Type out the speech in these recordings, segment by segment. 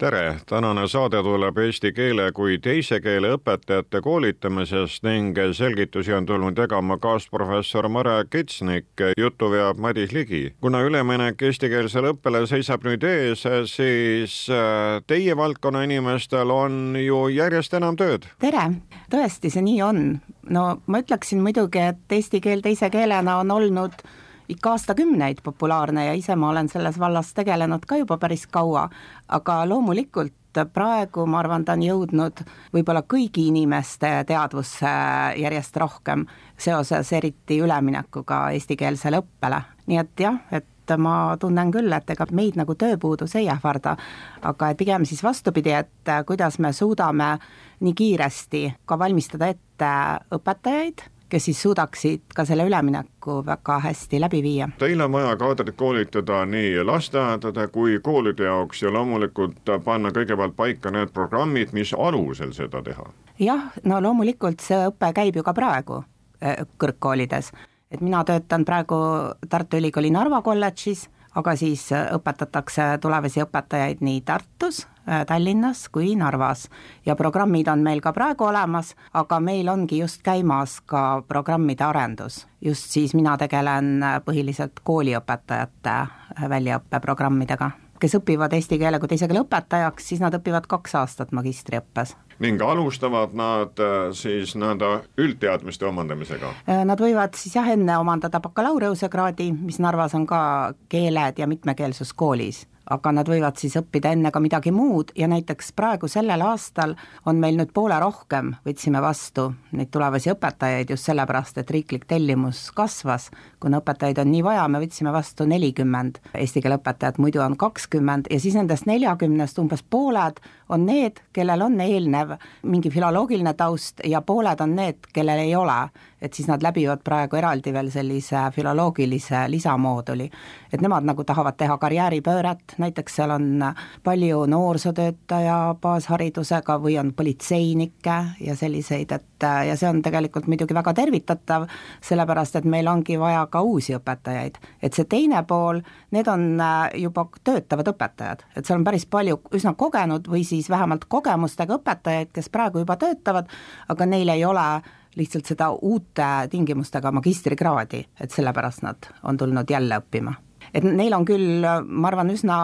tere, tänane saade tuleb eesti keele kui teise keele õpetajate koolitamisest ning selgitusi on tulnud jagama kaasprofessor Mare Kitsnik, juttu veab Madis Ligi. kuna üleminek eestikeelsele õppele seisab nüüd ees, siis äh, teie valdkonna inimestel on ju järjest enam tööd. tere, tõesti, see nii on. no ma ütleksin muidugi, et eesti keel teise keelena on olnud ikka aastakümneid populaarne ja ise ma olen selles vallas tegelenud ka juba päris kaua, aga loomulikult praegu ma arvan, ta on jõudnud võib-olla kõigi inimeste teadvusse järjest rohkem seoses eriti üleminekuga eestikeelsele õppele, nii et jah, et ma tunnen küll, et ega meid nagu tööpuudus ei ähvarda, aga pigem siis vastupidi, et kuidas me suudame nii kiiresti ka valmistada ette õpetajaid kes siis suudaksid ka selle ülemineku väga hästi läbi viia. Teil on vaja kaadrit koolitada nii lasteaedade kui koolide jaoks ja loomulikult panna kõigepealt paika need programmid, mis alusel seda teha. jah, no loomulikult see õpe käib ju ka praegu äh, kõrgkoolides, et mina töötan praegu Tartu Ülikooli Narva kolledžis, aga siis õpetatakse tulevasi õpetajaid nii Tartus, Äh, Tallinnas kui Narvas ja programmid on meil ka praegu olemas, aga meil ongi just käimas ka programmide arendus. just siis mina tegelen äh, põhiliselt kooliõpetajate äh, väljaõppeprogrammidega, kes õpivad eesti keele kui teise keele õpetajaks, siis nad õpivad kaks aastat magistriõppes ning alustavad nad siis nii-öelda üldteadmiste omandamisega? Nad võivad siis jah, enne omandada bakalaureusekraadi, mis Narvas on ka keeled ja mitmekeelsus koolis aga nad võivad siis õppida enne ka midagi muud ja näiteks praegu sellel aastal on meil nüüd poole rohkem, võtsime vastu neid tulevasi õpetajaid just sellepärast, et riiklik tellimus kasvas, kuna õpetajaid on nii vaja, me võtsime vastu nelikümmend. Eesti keele õpetajat, muidu on kakskümmend ja siis nendest neljakümnest umbes pooled on need, kellel on eelnev mingi filoloogiline taust ja pooled on need, kellel ei ole. Et siis nad läbivad praegu eraldi veel sellise filoloogilise lisamooduli. et nemad nagu tahavad teha karjääripööret, näiteks seal on palju noorsootöötaja baasharidusega või on politseinikke ja selliseid, et ja see on tegelikult muidugi väga tervitatav, sellepärast et meil ongi vaja ka uusi õpetajaid. et see teine pool, need on juba töötavad õpetajad, et seal on päris palju üsna kogenud või siis vähemalt kogemustega õpetajaid, kes praegu juba töötavad, aga neil ei ole lihtsalt seda uute tingimustega magistrikraadi, et sellepärast nad on tulnud jälle õppima. Et neil on küll, ma arvan, üsna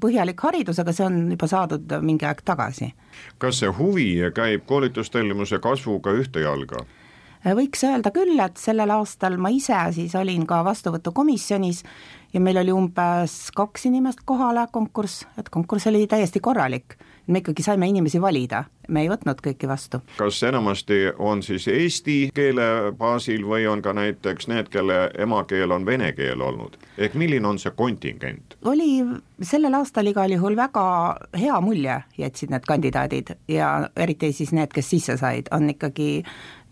põhjalik haridus, aga see on juba saadud mingi aeg tagasi. kas see huvi käib koolitustellimuse kasvuga ühte jalga? võiks öelda küll, et sellel aastal ma ise siis olin ka vastuvõtukomisjonis ja meil oli umbes kaks inimest kohale konkurss, et konkurss oli täiesti korralik me ikkagi saime inimesi valida, me ei võtnud kõiki vastu. kas enamasti on siis eesti keele baasil või on ka näiteks need, kelle emakeel on vene keel olnud, ehk milline on see kontingent? oli sellel aastal igal juhul väga hea mulje jätsid need kandidaadid ja eriti siis need, kes sisse said, on ikkagi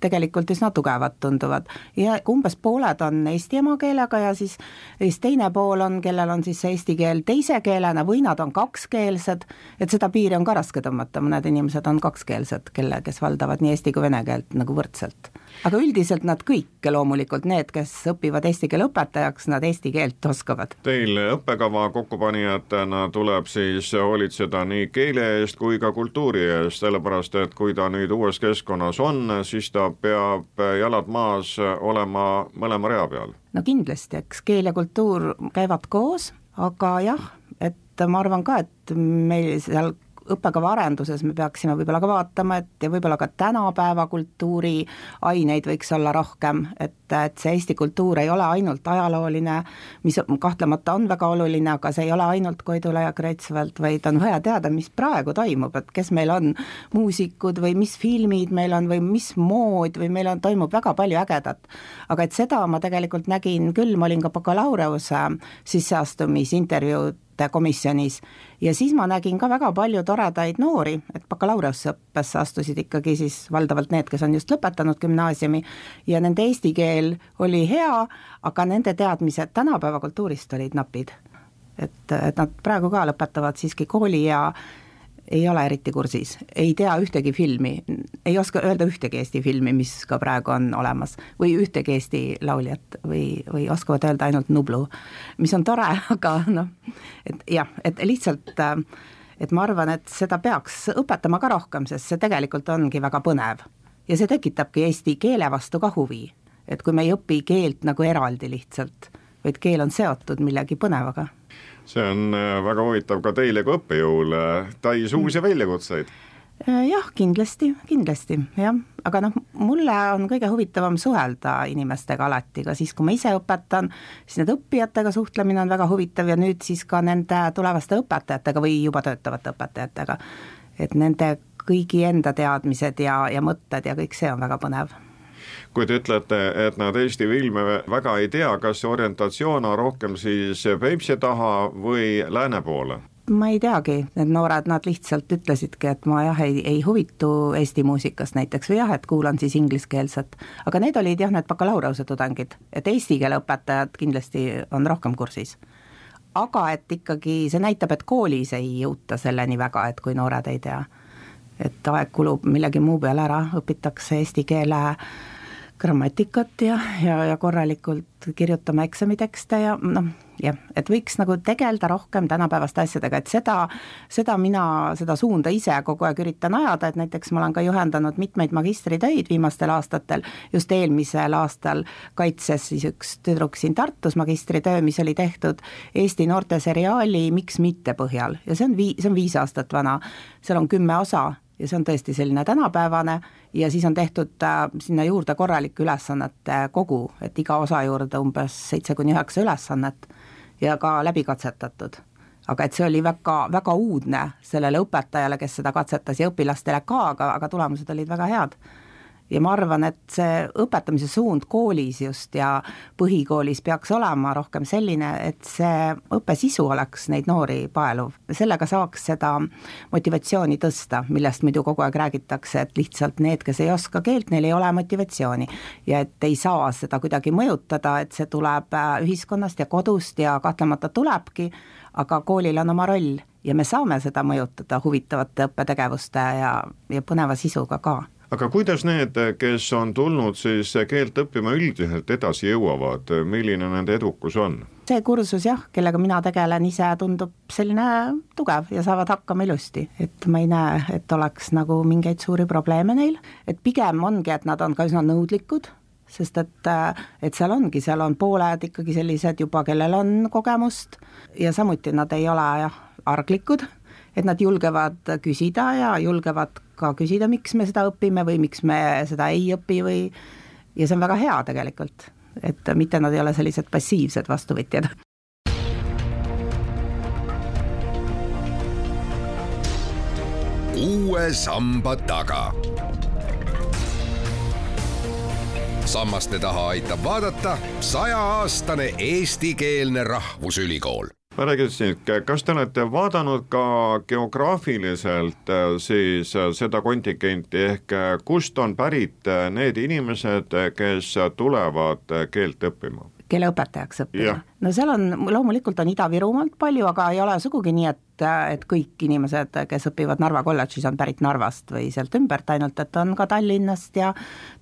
tegelikult üsna tugevad tunduvad. Ja umbes pooled on eesti emakeelega ja siis, siis teine pool on, kellel on siis eesti keel teise keelena või nad on kakskeelsed, et seda piiri on ka raske tõmmata, mõned inimesed on kakskeelsed, kelle, kes valdavad nii eesti kui vene keelt nagu võrdselt. Aga üldiselt nad kõik loomulikult, need, kes õpivad eesti keele õpetajaks, nad eesti keelt oskavad. Teil õppekava kokkupanijatena tuleb siis hoolitseda nii keele eest kui ka kultuuri eest, sellepärast et kui ta nüüd uues keskkonnas on, siis ta peab jalad maas olema mõlema rea peal. no kindlasti, eks keel ja kultuur käivad koos, aga jah, et ma arvan ka, et meil seal õppekava arenduses me peaksime võib-olla ka vaatama, et ja võib-olla ka tänapäeva kultuuriaineid võiks olla rohkem, et, et see Eesti kultuur ei ole ainult ajalooline, mis kahtlemata on väga oluline, aga see ei ole ainult Koidula ja Kreutzwald, vaid on vaja teada, mis praegu toimub, et kes meil on muusikud või mis filmid meil on või mis mood või meil on, toimub väga palju ägedat. aga et seda ma tegelikult nägin küll, ma olin ka bakalaureuse sisseastumisintervjuud komisjonis ja siis ma nägin ka väga palju toredaid noori, et bakalaureuseõppesse astusid ikkagi siis valdavalt need, kes on just lõpetanud gümnaasiumi ja nende eesti keel oli hea, aga nende teadmised tänapäeva kultuurist olid napid. et, et nad praegu ka lõpetavad siiski kooli ja ei ole eriti kursis, ei tea ühtegi filmi, ei oska öelda ühtegi Eesti filmi, mis ka praegu on olemas, või ühtegi Eesti lauljat või, või oskavad öelda ainult Nublu, mis on tore, aga noh, et jah, et lihtsalt et ma arvan, et seda peaks õpetama ka rohkem, sest see tegelikult ongi väga põnev. ja see tekitabki eesti keele vastu ka huvi. et kui me ei õpi keelt nagu eraldi lihtsalt, vaid keel on seotud millegi põnevaga. See on äh, väga huvitav ka teile kui õppejõule, täis uusi mm. väljakutseid? Äh, jah, kindlasti, kindlasti jah, aga noh, mulle on kõige huvitavam suhelda inimestega alati, ka siis, kui ma ise õpetan, siis need õppijatega suhtlemine on väga huvitav ja nüüd siis ka nende tulevaste õpetajatega või juba töötavate õpetajatega. et nende kõigi enda teadmised ja, ja mõtted ja kõik see on väga põnev kui te ütlete, et nad Eesti filme väga ei tea, kas see orientatsioon on rohkem siis Peipsi taha või lääne poole? ma ei teagi, need noored, nad lihtsalt ütlesidki, et ma jah, ei, ei huvitu Eesti muusikast näiteks või jah, et kuulan siis ingliskeelset. aga need olid jah, need bakalaureuse tudengid, et eesti keele õpetajad kindlasti on rohkem kursis. aga et ikkagi see näitab, et koolis ei jõuta selleni väga, et kui noored ei tea. et aeg kulub millegi muu peale ära, õpitakse eesti keele grammatikat ja, ja, ja korralikult kirjutama eksamitekste ja noh, jah, et võiks nagu tegeleda rohkem tänapäevaste asjadega, et seda, seda mina, seda suunda ise kogu aeg üritan ajada, et näiteks ma olen ka juhendanud mitmeid magistritöid viimastel aastatel, just eelmisel aastal kaitses siis üks tüdruk siin Tartus magistritöö, mis oli tehtud Eesti noorte seriaali Miks mitte põhjal. Ja see on vii-, see on viis aastat vana, seal on kümme osa ja see on tõesti selline tänapäevane ja siis on tehtud äh, sinna juurde korralik ülesannete kogu, et iga osa juurde umbes seitse kuni üheksa ülesannet ja ka läbi katsetatud. aga et see oli väga, väga uudne sellele õpetajale, kes seda katsetas ja õpilastele ka, aga, aga tulemused olid väga head ja ma arvan, et see õpetamise suund koolis just ja põhikoolis peaks olema rohkem selline, et see õppe sisu oleks neid noori paeluv. sellega saaks seda motivatsiooni tõsta, millest muidu kogu aeg räägitakse, et lihtsalt need, kes ei oska keelt, neil ei ole motivatsiooni. ja et ei saa seda kuidagi mõjutada, et see tuleb äh, ühiskonnast ja kodust ja kahtlemata tulebki, aga koolil on oma roll ja me saame seda mõjutada huvitavate õppetegevuste ja, ja põneva sisuga ka aga kuidas need, kes on tulnud siis keelt õppima üldiselt edasi jõuavad, milline nende edukus on? see kursus jah, kellega mina tegelen ise, tundub selline tugev ja saavad hakkama ilusti, et ma ei näe, et oleks nagu mingeid suuri probleeme neil, et pigem ongi, et nad on ka üsna nõudlikud, sest et, et seal ongi, seal on pooled ikkagi sellised juba, kellel on kogemust. Ja samuti nad ei ole jah, arglikud, et nad julgevad küsida ja julgevad ka küsida, miks me seda õpime või miks me seda ei õpi või ja see on väga hea tegelikult, et mitte nad ei ole sellised passiivsed vastuvõtjad. uue samba taga. sammaste taha aitab vaadata sajaaastane eestikeelne rahvusülikool ma räägiksin, kas te olete vaadanud ka geograafiliselt äh, siis äh, seda kontingenti ehk äh, kust on pärit need inimesed, kes tulevad keelt õppima? keeleõpetajaks õppima. no seal on, loomulikult on Ida-Virumaalt palju, aga ei ole sugugi nii, et, et kõik inimesed, kes õpivad Narva kolledžis, on pärit Narvast või sealt ümbert, ainult et on ka Tallinnast ja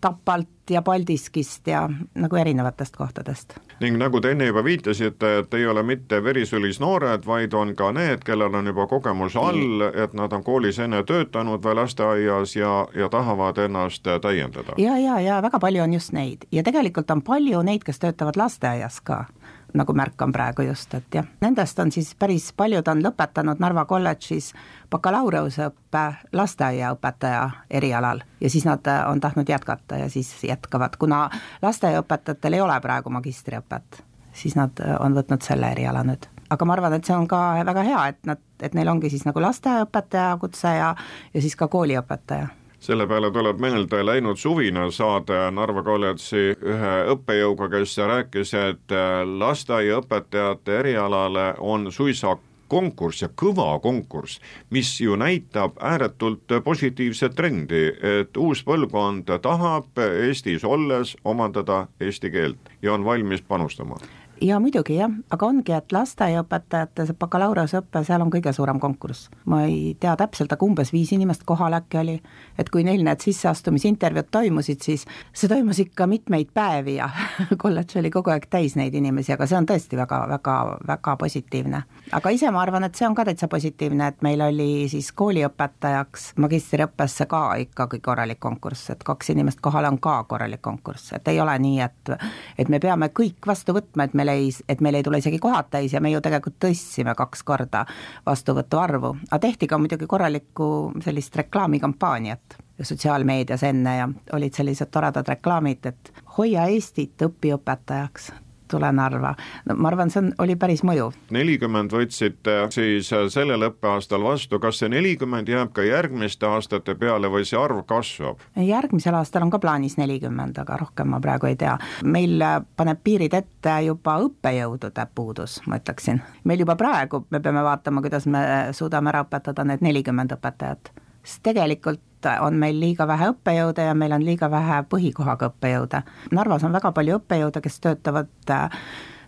Tapalt ja Paldiskist ja nagu erinevatest kohtadest. Ning nagu te enne juba viitasite, et ei ole mitte verisulis noored, vaid on ka need, kellel on juba kogemus all, et nad on koolis enne töötanud või lasteaias ja, ja tahavad ennast täiendada. ja, ja, ja väga palju on just neid. Ja tegelikult on palju neid, kes töötavad lasteaias ka nagu märkan praegu just, et jah, nendest on siis päris paljud on lõpetanud Narva kolledžis bakalaureusõppe lasteaiaõpetaja erialal ja siis nad äh, on tahtnud jätkata ja siis jätkavad, kuna lasteaiaõpetajatel ei ole praegu magistriõpet, siis nad äh, on võtnud selle eriala nüüd. Aga ma arvan, et see on ka väga hea, et nad, et neil ongi siis nagu lasteaiaõpetaja kutse ja, ja siis ka kooliõpetaja selle peale tuleb meelde läinud suvine saade Narva kolledži ühe õppejõuga, kes rääkis, et lasteaiaõpetajate erialale on suisa konkurss ja kõva konkurss, mis ju näitab ääretult positiivset trendi, et uus põlvkond tahab Eestis olles omandada eesti keelt ja on valmis panustama ja muidugi jah, aga ongi, et lasteaiaõpetajate see bakalaureuseõpe, seal on kõige suurem konkurss. ma ei tea täpselt, aga umbes viis inimest kohal äkki oli, et kui neil need sisseastumisintervjuud toimusid, siis see toimus ikka mitmeid päevi ja kolledž oli kogu aeg täis neid inimesi, aga see on tõesti väga, väga, väga positiivne. aga ise ma arvan, et see on ka täitsa positiivne, et meil oli siis kooliõpetajaks magistriõppesse ka ikkagi korralik konkurss, et kaks inimest kohale on ka korralik konkurss, et ei ole nii, et et me peame kõik vastu võtma, et meil meil ei, et meil ei tule isegi kohad täis ja me ju tegelikult tõstsime kaks korda vastuvõtu arvu, aga tehti ka muidugi korralikku sellist reklaamikampaaniat sotsiaalmeedias enne ja olid sellised toredad reklaamid, et hoia Eestit õpiõpetajaks, tule Narva. no ma arvan, see on, oli päris mõjuv. nelikümmend võtsite siis sellel õppeaastal vastu, kas see nelikümmend jääb ka järgmiste aastate peale või see arv kasvab? järgmisel aastal on ka plaanis nelikümmend, aga rohkem ma praegu ei tea. meil paneb piirid ette juba õppejõudude puudus, ma ütleksin. meil juba praegu, me peame vaatama, kuidas me suudame ära õpetada need nelikümmend õpetajat sest tegelikult on meil liiga vähe õppejõude ja meil on liiga vähe põhikohaga õppejõude. Narvas on väga palju õppejõude, kes töötavad äh,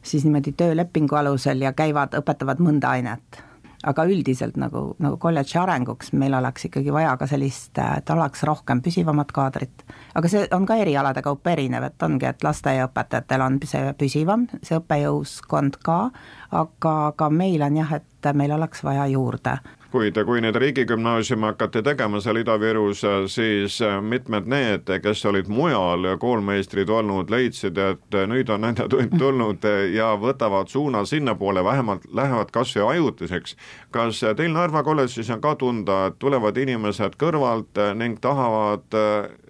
siis niimoodi töölepingu alusel ja käivad, õpetavad mõnda ainet. aga üldiselt nagu, nagu kolledži arenguks meil oleks ikkagi vaja ka sellist, äh, et oleks rohkem püsivamat kaadrit. aga see on ka erialade kaupa erinev, et ongi, et lasteaiaõpetajatel on see püsivam, see õppejõuskond ka, aga, aga meil on jah, et meil oleks vaja juurde kuid kui nüüd riigigümnaasiumi hakati tegema seal Ida-Virus, siis mitmed need, kes olid mujal koolmeistrid olnud, leidsid, et nüüd on nende tund tulnud ja võtavad suuna sinnapoole, vähemalt lähevad kas või ajutiseks. kas teil Narva kolledžis on ka tunda, et tulevad inimesed kõrvalt ning tahavad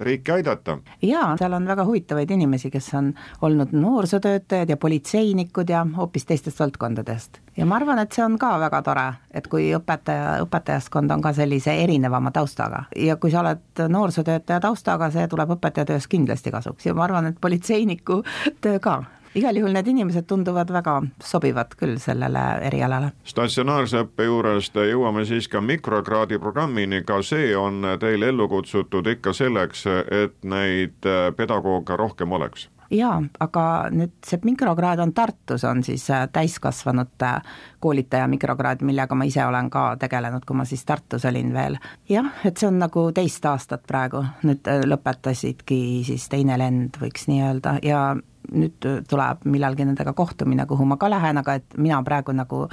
riiki aidata? jaa, seal on väga huvitavaid inimesi, kes on olnud noorsootöötajad ja politseinikud ja hoopis teistest valdkondadest. Ja ma arvan, et see on ka väga tore, et kui õpetaja õpetajaskond on ka sellise erinevama taustaga. Ja kui sa oled noorsootöötaja taustaga, see tuleb õpetajatöös kindlasti kasuks. Ja ma arvan, et politseiniku töö ka. Igal juhul need inimesed tunduvad väga sobivad küll sellele erialale. statsionaarse õppe juurest jõuame siis ka mikrokraadi programmini, ka see on teil ellu kutsutud ikka selleks, et neid pedagooge rohkem oleks jaa, aga nüüd see mikrokraad on Tartus, on siis äh, täiskasvanute koolitaja mikrokraad, millega ma ise olen ka tegelenud, kui ma siis Tartus olin veel. jah, et see on nagu teist aastat praegu, nüüd äh, lõpetasidki siis teine lend, võiks nii öelda, ja nüüd tuleb millalgi nendega kohtumine, kuhu ma ka lähen, aga et mina praegu nagu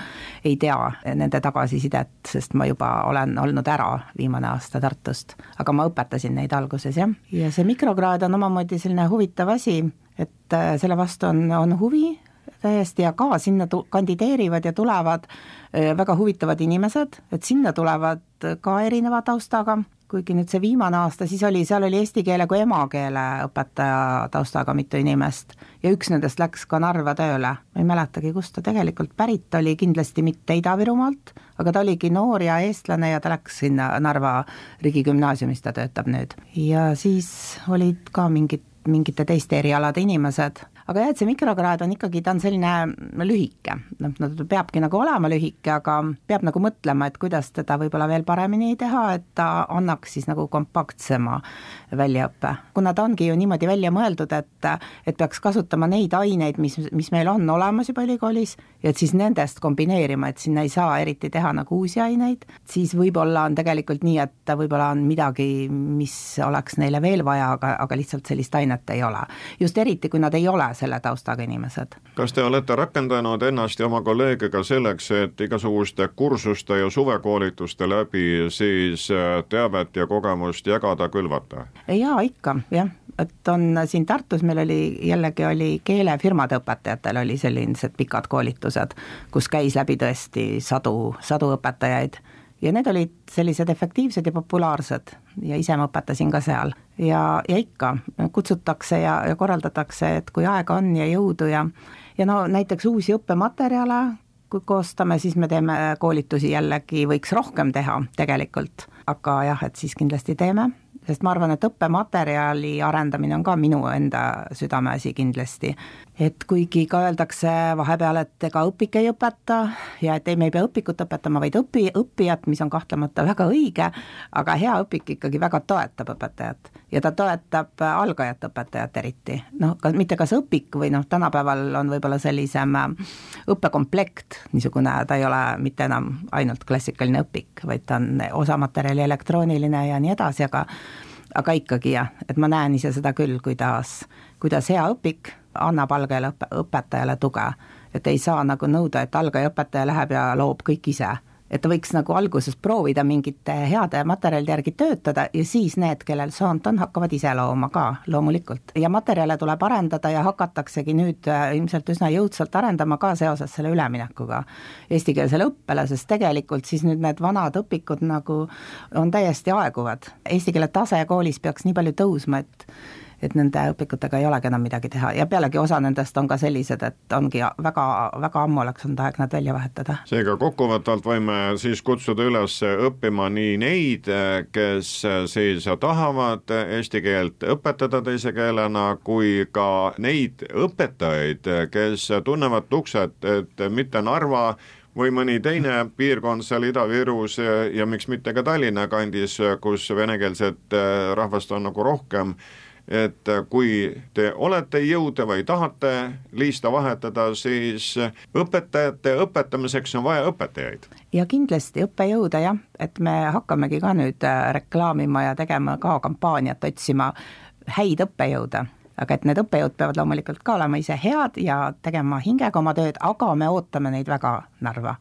ei tea nende tagasisidet, sest ma juba olen olnud ära viimane aasta Tartust. aga ma õpetasin neid alguses, jah. ja see mikrokraad on omamoodi selline huvitav asi, et äh, selle vastu on, on huvi täiesti ja ka sinna tu-, kandideerivad ja tulevad äh, väga huvitavad inimesed, et sinna tulevad ka erineva taustaga kuigi nüüd see viimane aasta, siis oli, seal oli eesti keele kui emakeele õpetaja taustaga mitu inimest ja üks nendest läks ka Narva tööle. ma ei mäletagi, kust ta tegelikult pärit oli, kindlasti mitte Ida-Virumaalt, aga ta oligi noor ja eestlane ja ta läks sinna Narva riigigümnaasiumis, ta töötab nüüd. ja siis olid ka mingid, mingite teiste erialade inimesed aga jah, et see mikrokraad on ikkagi, ta on selline lühike, noh, no ta peabki nagu olema lühike, aga peab nagu mõtlema, et kuidas teda võib-olla veel paremini teha, et ta annaks siis nagu kompaktsema väljaõppe. kuna ta ongi ju niimoodi välja mõeldud, et, et peaks kasutama neid aineid, mis, mis meil on olemas juba ülikoolis, ja et siis nendest kombineerima, et sinna ei saa eriti teha nagu uusi aineid, siis võib-olla on tegelikult nii, et võib-olla on midagi, mis oleks neile veel vaja, aga, aga lihtsalt sellist ainet ei ole. just eriti, kui nad ei ole selle taustaga inimesed. kas te olete rakendanud ennast ja oma kolleege ka selleks, et igasuguste kursuste ja suvekoolituste läbi siis äh, teavet ja kogemust jagada, külvata? jaa, ikka, jah, et on siin Tartus meil oli, jällegi oli keelefirmade õpetajatel oli sellised pikad koolitused, kus käis läbi tõesti sadu, sadu õpetajaid ja need olid sellised efektiivsed ja populaarsed ja ise ma õpetasin ka seal. ja, ja ikka kutsutakse ja, ja korraldatakse, et kui aega on ja jõudu ja ja no näiteks uusi õppematerjale, kui koostame, siis me teeme koolitusi jällegi, võiks rohkem teha tegelikult, aga jah, et siis kindlasti teeme, sest ma arvan, et õppematerjali arendamine on ka minu enda südameasi kindlasti. Et kuigi ka öeldakse vahepeal, et ega õpik ei õpeta ja et ei, me ei pea õpikut õpetama, vaid õpi, õppijat, mis on kahtlemata väga õige, aga hea õpik ikkagi väga toetab õpetajat ja ta toetab algajat õpetajat eriti. noh, ka mitte kas õpik või noh, tänapäeval on võib-olla sellisem äh, õppekomplekt, niisugune, ta ei ole mitte enam ainult klassikaline õpik, vaid ta on osamaterjali elektrooniline ja nii edasi, aga aga ikkagi jah, et ma näen ise seda küll, kuidas, kuidas hea õpik annab algajale õpe, õpetajale tuge. et ei saa nagu nõuda, et algaja õpetaja läheb ja loob kõik ise et ta võiks nagu alguses proovida mingite heade materjalide järgi töötada ja siis need, kellel soont on, hakkavad ise looma ka loomulikult. ja materjale tuleb arendada ja hakataksegi nüüd äh, ilmselt üsna jõudsalt arendama ka seoses selle üleminekuga eestikeelsele õppele, sest tegelikult siis nüüd need vanad õpikud nagu on täiesti aeguvad. Eesti keele tase koolis peaks nii palju tõusma, et et nende õpikutega ei olegi enam midagi teha ja pealegi osa nendest on ka sellised, et ongi väga, väga ammu oleks olnud aeg nad välja vahetada. seega kokkuvõtvalt võime siis kutsuda üles õppima nii neid, kes siis tahavad eesti keelt õpetada teise keelena, kui ka neid õpetajaid, kes tunnevad tuksed, et mitte Narva või mõni teine piirkond seal Ida-Virus ja miks mitte ka Tallinna kandis, kus venekeelset rahvast on nagu rohkem et äh, kui te olete jõude või tahate liista vahetada, siis õpetajate õpetamiseks on vaja õpetajaid. ja kindlasti õppejõude jah, et me hakkamegi ka nüüd äh, reklaamima ja tegema ka kampaaniat, otsima häid õppejõude. Aga et need õppejõud peavad loomulikult ka olema ise head ja tegema hingega oma tööd, aga me ootame neid väga Narva.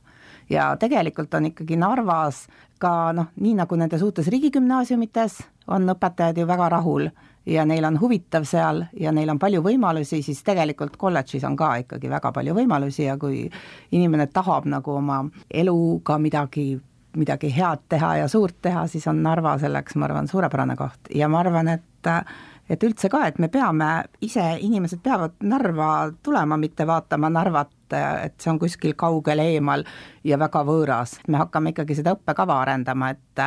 Ja tegelikult on ikkagi Narvas ka noh, nii nagu nendes uutes riigigümnaasiumites on õpetajad ju väga rahul ja neil on huvitav seal ja neil on palju võimalusi, siis tegelikult kolledžis on ka ikkagi väga palju võimalusi ja kui inimene tahab nagu oma eluga midagi midagi head teha ja suurt teha, siis on Narva selleks, ma arvan, suurepärane koht. Ja ma arvan, et et üldse ka, et me peame ise, inimesed peavad Narva tulema, mitte vaatama Narvat, et see on kuskil kaugel eemal ja väga võõras. me hakkame ikkagi seda õppekava arendama, et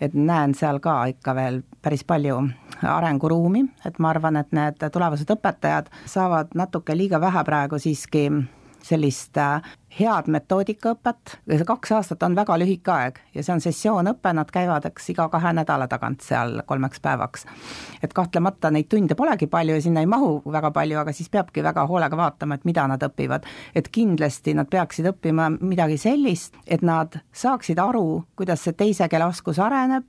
et näen seal ka ikka veel päris palju arenguruumi, et ma arvan, et need tulevased õpetajad saavad natuke liiga vähe praegu siiski sellist äh, head metoodikaõpet, kaks aastat on väga lühike aeg ja see on sessioonõpe, nad käivad, eks, iga kahe nädala tagant seal kolmeks päevaks. et kahtlemata neid tunde polegi palju ja sinna ei mahu väga palju, aga siis peabki väga hoolega vaatama, et mida nad õpivad. et kindlasti nad peaksid õppima midagi sellist, et nad saaksid aru, kuidas see teise keele oskus areneb,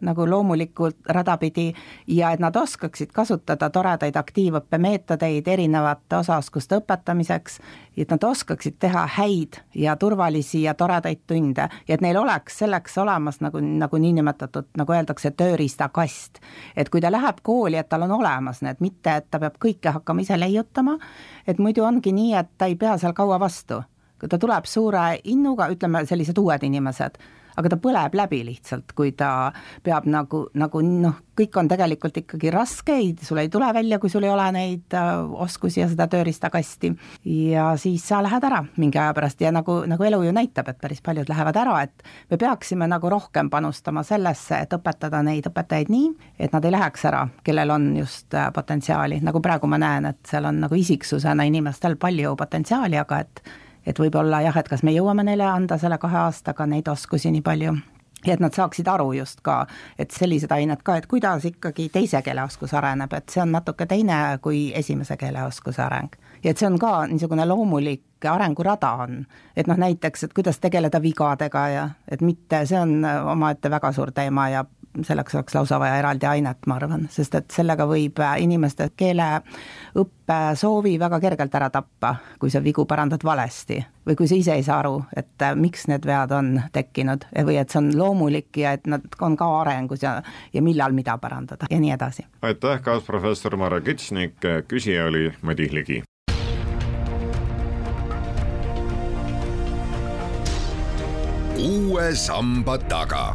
nagu loomulikult radapidi ja et nad oskaksid kasutada toredaid aktiivõppemeetodeid erinevate osaoskuste õpetamiseks, et nad oskaksid teha häid ja turvalisi ja toredaid tunde ja et neil oleks selleks olemas nagu, nagu niinimetatud, nagu öeldakse, tööriistakast. et kui ta läheb kooli, et tal on olemas need, mitte et ta peab kõike hakkama ise leiutama, et muidu ongi nii, et ta ei pea seal kaua vastu ta tuleb suure innuga, ütleme sellised uued inimesed aga ta põleb läbi lihtsalt, kui ta peab nagu, nagu noh, kõik on tegelikult ikkagi raske, sul ei tule välja, kui sul ei ole neid äh, oskusi ja seda tööriistakasti. ja siis sa lähed ära mingi aja pärast ja nagu, nagu elu ju näitab, et päris paljud lähevad ära, et me peaksime nagu rohkem panustama sellesse, et õpetada neid õpetajaid nii, et nad ei läheks ära, kellel on just äh, potentsiaali, nagu praegu ma näen, et seal on nagu isiksusena inimestel palju potentsiaali, aga et et võib-olla jah, et kas me jõuame neile anda selle kahe aastaga neid oskusi nii palju ja et nad saaksid aru just ka, et sellised ained ka, et kuidas ikkagi teise keele oskus areneb, et see on natuke teine kui esimese keele oskuse areng. ja et see on ka niisugune loomulik arengurada on, et noh, näiteks, et kuidas tegeleda vigadega ja et mitte, see on omaette väga suur teema ja selleks oleks lausa vaja eraldi ainet, ma arvan, sest et sellega võib inimeste keeleõppe soovi väga kergelt ära tappa, kui sa vigu parandad valesti või kui sa ise ei saa aru, et miks need vead on tekkinud või et see on loomulik ja et nad on ka arengus ja, ja millal mida parandada ja nii edasi. aitäh, kaasprofessor Mare Kitsnik, küsija oli Madis Ligi. uue samba taga